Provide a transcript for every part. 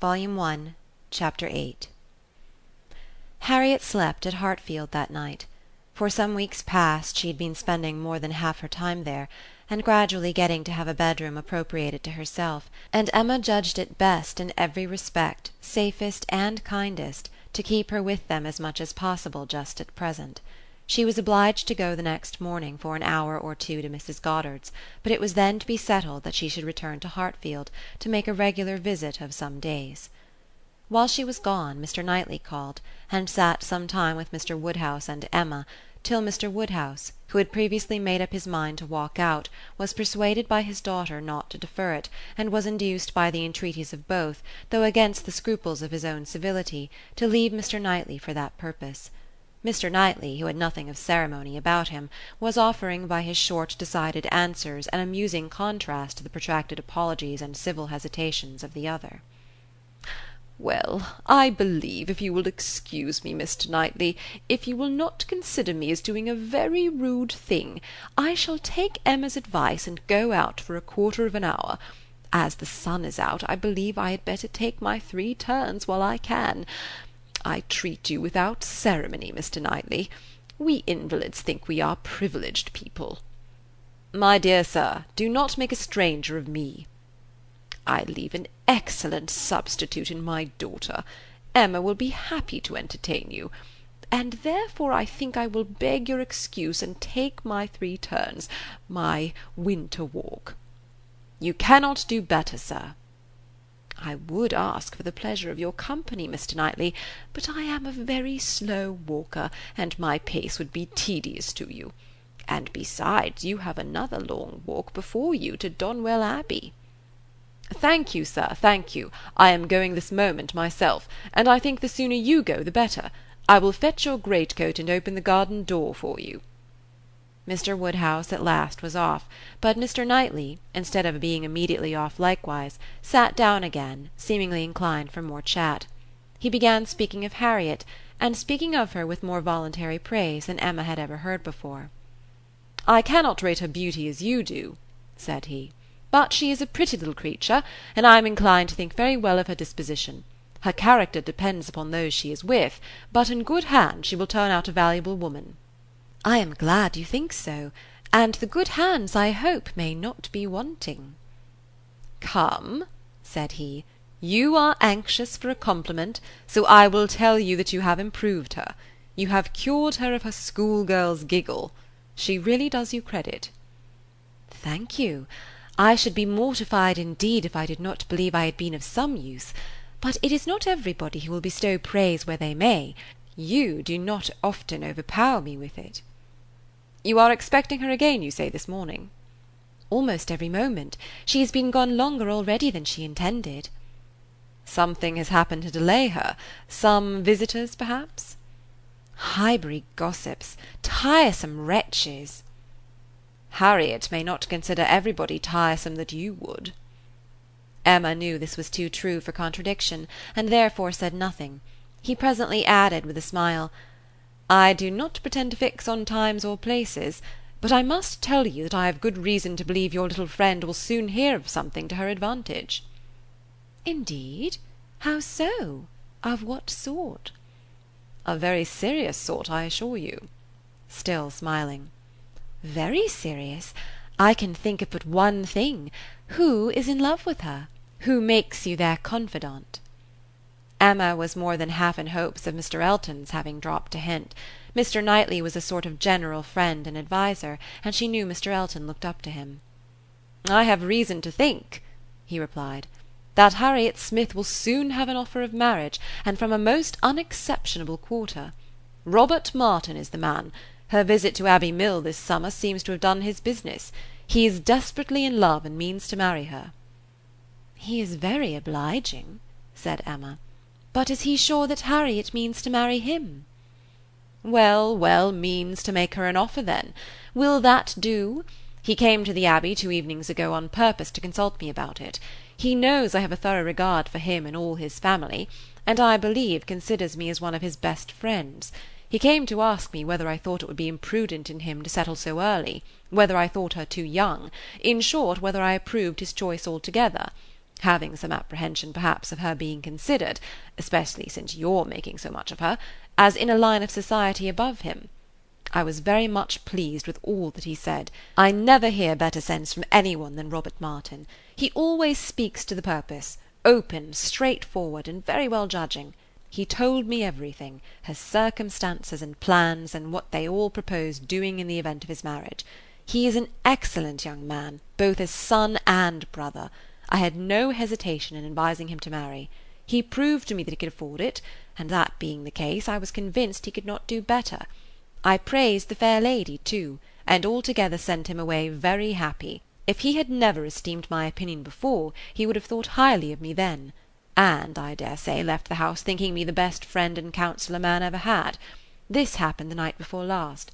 Volume One, Chapter VIII Harriet slept at Hartfield that night. For some weeks past she had been spending more than half her time there, and gradually getting to have a bedroom appropriated to herself; and Emma judged it best in every respect, safest and kindest, to keep her with them as much as possible just at present. She was obliged to go the next morning for an hour or two to Mrs. Goddard's, but it was then to be settled that she should return to Hartfield to make a regular visit of some days. While she was gone Mr. Knightley called, and sat some time with Mr. Woodhouse and Emma, till Mr. Woodhouse, who had previously made up his mind to walk out, was persuaded by his daughter not to defer it, and was induced by the entreaties of both, though against the scruples of his own civility, to leave Mr. Knightley for that purpose. Mr. Knightley, who had nothing of ceremony about him, was offering by his short decided answers an amusing contrast to the protracted apologies and civil hesitations of the other. "Well, I believe, if you will excuse me, Mr. Knightley, if you will not consider me as doing a very rude thing, I shall take Emma's advice and go out for a quarter of an hour. As the sun is out, I believe I had better take my three turns while I can. I treat you without ceremony, Mr. Knightley. We invalids think we are privileged people." "My dear sir, do not make a stranger of me." "I leave an excellent substitute in my daughter. Emma will be happy to entertain you. And therefore I think I will beg your excuse and take my three turns, my winter walk." "You cannot do better, sir. I would ask for the pleasure of your company, Mr. Knightley, but I am a very slow walker, and my pace would be tedious to you. And besides, you have another long walk before you to Donwell Abbey." "Thank you, sir, thank you. I am going this moment myself, and I think the sooner you go the better. I will fetch your greatcoat and open the garden door for you. Mr. Woodhouse at last was off, but Mr. Knightley, instead of being immediately off likewise, sat down again, seemingly inclined for more chat. He began speaking of Harriet, and speaking of her with more voluntary praise than Emma had ever heard before. "I cannot rate her beauty as you do," said he, "but she is a pretty little creature, and I am inclined to think very well of her disposition. Her character depends upon those she is with, but in good hands she will turn out a valuable woman. "I am glad you think so, and the good hands, I hope, may not be wanting." "Come," said he, "you are anxious for a compliment, so I will tell you that you have improved her. You have cured her of her schoolgirl's giggle. She really does you credit." "Thank you. I should be mortified indeed if I did not believe I had been of some use; but it is not everybody who will bestow praise where they may. You do not often overpower me with it. You are expecting her again, you say, this morning?" "Almost every moment. She has been gone longer already than she intended." "Something has happened to delay her? Some visitors, perhaps?" "Highbury gossips. Tiresome wretches!" "Harriet may not consider everybody tiresome that you would." Emma knew this was too true for contradiction, and therefore said nothing. He presently added, with a smile. I do not pretend to fix on times or places, but I must tell you that I have good reason to believe your little friend will soon hear of something to her advantage." "Indeed? How so? Of what sort?" "A very serious sort, I assure you." Still smiling. "Very serious? I can think of but one thing. Who is in love with her? Who makes you their confidant?" Emma was more than half in hopes of Mr. Elton's having dropped a hint. Mr. Knightley was a sort of general friend and adviser, and she knew Mr. Elton looked up to him. "I have reason to think," he replied, "that Harriet Smith will soon have an offer of marriage, and from a most unexceptionable quarter. Robert Martin is the man. Her visit to Abbey Mill this summer seems to have done his business. He is desperately in love and means to marry her." "He is very obliging," said Emma. But is he sure that Harriet means to marry him?" "Well, well, means to make her an offer, then. Will that do? He came to the Abbey two evenings ago on purpose to consult me about it. He knows I have a thorough regard for him and all his family, and I believe considers me as one of his best friends. He came to ask me whether I thought it would be imprudent in him to settle so early, whether I thought her too young, in short, whether I approved his choice altogether. Having some apprehension perhaps of her being considered, especially since you're making so much of her, as in a line of society above him. I was very much pleased with all that he said. I never hear better sense from any one than Robert Martin. He always speaks to the purpose, open, straightforward, and very well judging. He told me everything, his circumstances and plans, and what they all proposed doing in the event of his marriage. He is an excellent young man, both as son and brother. I had no hesitation in advising him to marry. He proved to me that he could afford it, and that being the case, I was convinced he could not do better. I praised the fair lady too, and altogether sent him away very happy. If he had never esteemed my opinion before, he would have thought highly of me then, and, I dare say, left the house thinking me the best friend and counsellor man ever had. This happened the night before last.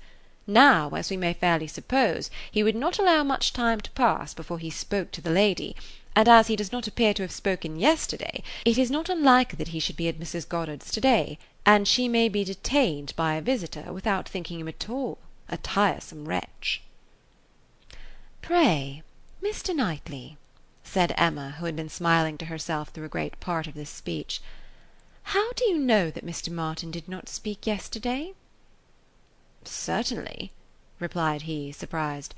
Now, as we may fairly suppose, he would not allow much time to pass before he spoke to the lady and as he does not appear to have spoken yesterday, it is not unlikely that he should be at Mrs. Goddard's to day, and she may be detained by a visitor without thinking him at all a tiresome wretch. "Pray, Mr. Knightley," said Emma, who had been smiling to herself through a great part of this speech, "how do you know that Mr. Martin did not speak yesterday?" "Certainly," replied he, surprised,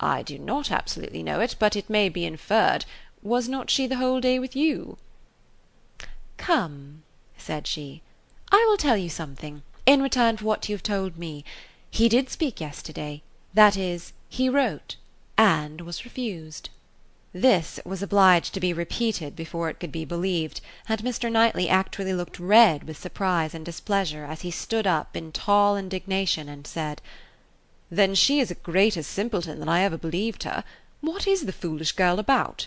"I do not absolutely know it, but it may be inferred. Was not she the whole day with you?" "Come," said she, "I will tell you something, in return for what you have told me. He did speak yesterday; that is, he wrote, and was refused." This was obliged to be repeated before it could be believed, and Mr. Knightley actually looked red with surprise and displeasure as he stood up in tall indignation and said, "Then she is a greater simpleton than I ever believed her. What is the foolish girl about?"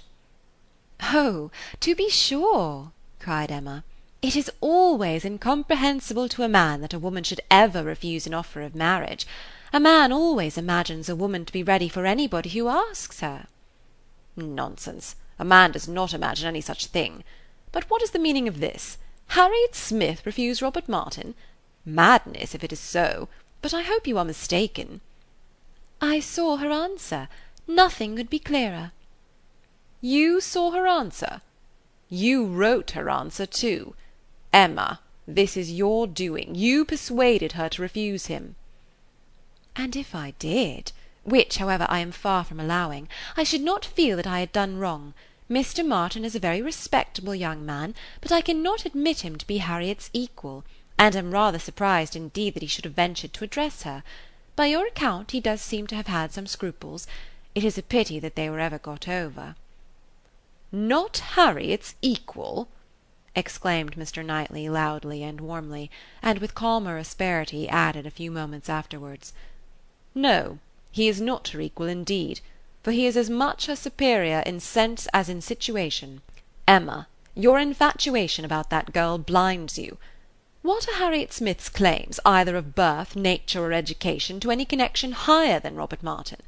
"Oh, to be sure!" cried Emma. "It is always incomprehensible to a man that a woman should ever refuse an offer of marriage. A man always imagines a woman to be ready for anybody who asks her." "Nonsense! A man does not imagine any such thing. But what is the meaning of this? Harriet Smith refuse Robert Martin? Madness, if it is so; but I hope you are mistaken." "I saw her answer. Nothing could be clearer. You saw her answer? You wrote her answer too. Emma, this is your doing. You persuaded her to refuse him." "And if I did, which, however, I am far from allowing, I should not feel that I had done wrong. Mr. Martin is a very respectable young man, but I cannot admit him to be Harriet's equal, and am rather surprised indeed that he should have ventured to address her. By your account he does seem to have had some scruples. It is a pity that they were ever got over. "Not Harriet's equal!" exclaimed Mr. Knightley loudly and warmly, and with calmer asperity added a few moments afterwards, "No, he is not her equal indeed, for he is as much her superior in sense as in situation. Emma, your infatuation about that girl blinds you. What are Harriet Smith's claims, either of birth, nature, or education, to any connection higher than Robert Martin?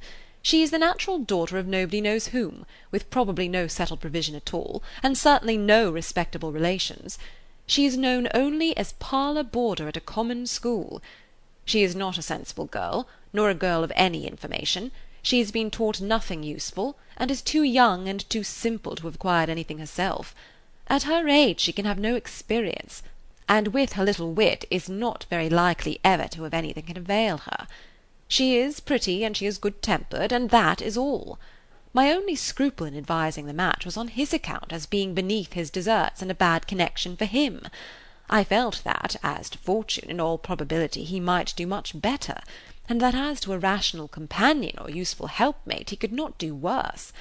She is the natural daughter of nobody knows whom, with probably no settled provision at all, and certainly no respectable relations. She is known only as parlour boarder at a common school. She is not a sensible girl, nor a girl of any information. She has been taught nothing useful, and is too young and too simple to have acquired anything herself. At her age she can have no experience, and with her little wit is not very likely ever to have anything can avail her. She is pretty and she is good tempered, and that is all. My only scruple in advising the match was on his account as being beneath his deserts and a bad connection for him. I felt that, as to fortune, in all probability he might do much better, and that as to a rational companion or useful helpmate he could not do worse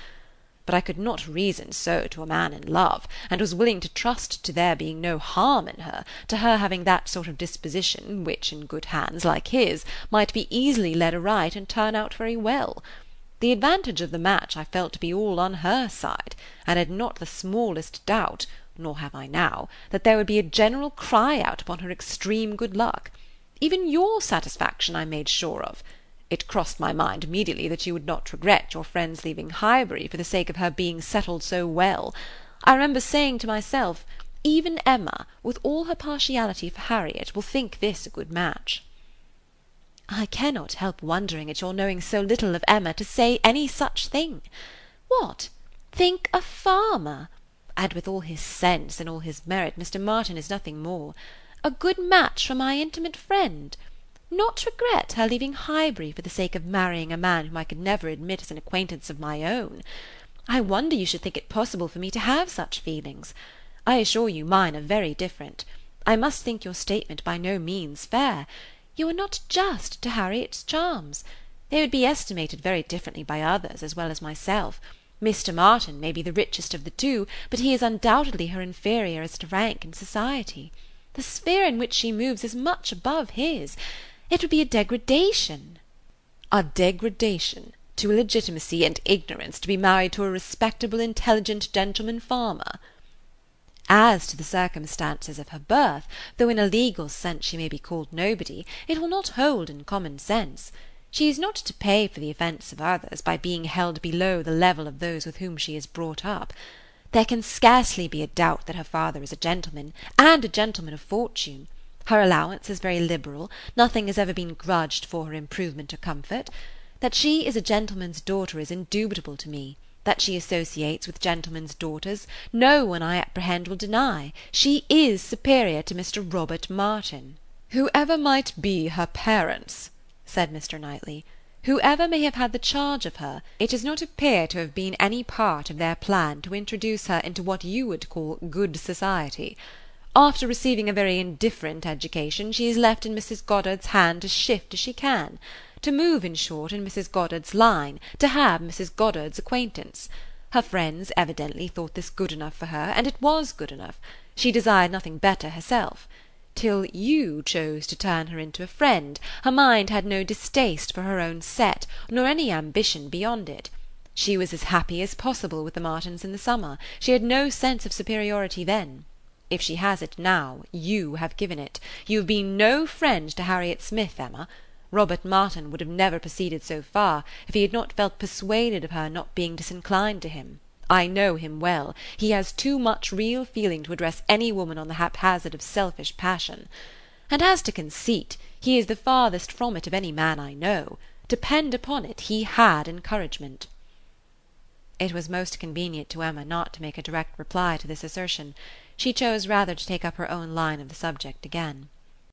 but I could not reason so to a man in love, and was willing to trust to there being no harm in her, to her having that sort of disposition which, in good hands like his, might be easily led aright and turn out very well. The advantage of the match I felt to be all on her side, and had not the smallest doubt, nor have I now, that there would be a general cry out upon her extreme good luck. Even your satisfaction I made sure of. It crossed my mind immediately that you would not regret your friend's leaving Highbury for the sake of her being settled so well. I remember saying to myself, even Emma, with all her partiality for Harriet, will think this a good match." "I cannot help wondering at your knowing so little of Emma to say any such thing. What! think a farmer! and with all his sense and all his merit Mr. Martin is nothing more. A good match for my intimate friend. Not regret her leaving Highbury for the sake of marrying a man whom I could never admit as an acquaintance of my own. I wonder you should think it possible for me to have such feelings. I assure you mine are very different. I must think your statement by no means fair. You are not just to Harriet's charms. They would be estimated very differently by others as well as myself. Mr. Martin may be the richest of the two, but he is undoubtedly her inferior as to rank in society. The sphere in which she moves is much above his. It would be a degradation." "A degradation to illegitimacy and ignorance to be married to a respectable intelligent gentleman farmer." As to the circumstances of her birth, though in a legal sense she may be called nobody, it will not hold in common sense. She is not to pay for the offence of others by being held below the level of those with whom she is brought up. There can scarcely be a doubt that her father is a gentleman, and a gentleman of fortune. Her allowance is very liberal, nothing has ever been grudged for her improvement or comfort. That she is a gentleman's daughter is indubitable to me. That she associates with gentlemen's daughters, no one, I apprehend, will deny. She is superior to Mr. Robert Martin." "Whoever might be her parents," said Mr. Knightley, "whoever may have had the charge of her, it does not appear to have been any part of their plan to introduce her into what you would call good society. After receiving a very indifferent education she is left in Mrs. Goddard's hand to shift as she can; to move, in short, in Mrs. Goddard's line, to have Mrs. Goddard's acquaintance. Her friends evidently thought this good enough for her, and it was good enough; she desired nothing better herself till you chose to turn her into a friend, her mind had no distaste for her own set, nor any ambition beyond it. She was as happy as possible with the Martins in the summer; she had no sense of superiority then. If she has it now, you have given it. You have been no friend to Harriet Smith, Emma. Robert Martin would have never proceeded so far if he had not felt persuaded of her not being disinclined to him. I know him well; he has too much real feeling to address any woman on the haphazard of selfish passion. And as to conceit, he is the farthest from it of any man I know. Depend upon it, he had encouragement." It was most convenient to Emma not to make a direct reply to this assertion. She chose rather to take up her own line of the subject again.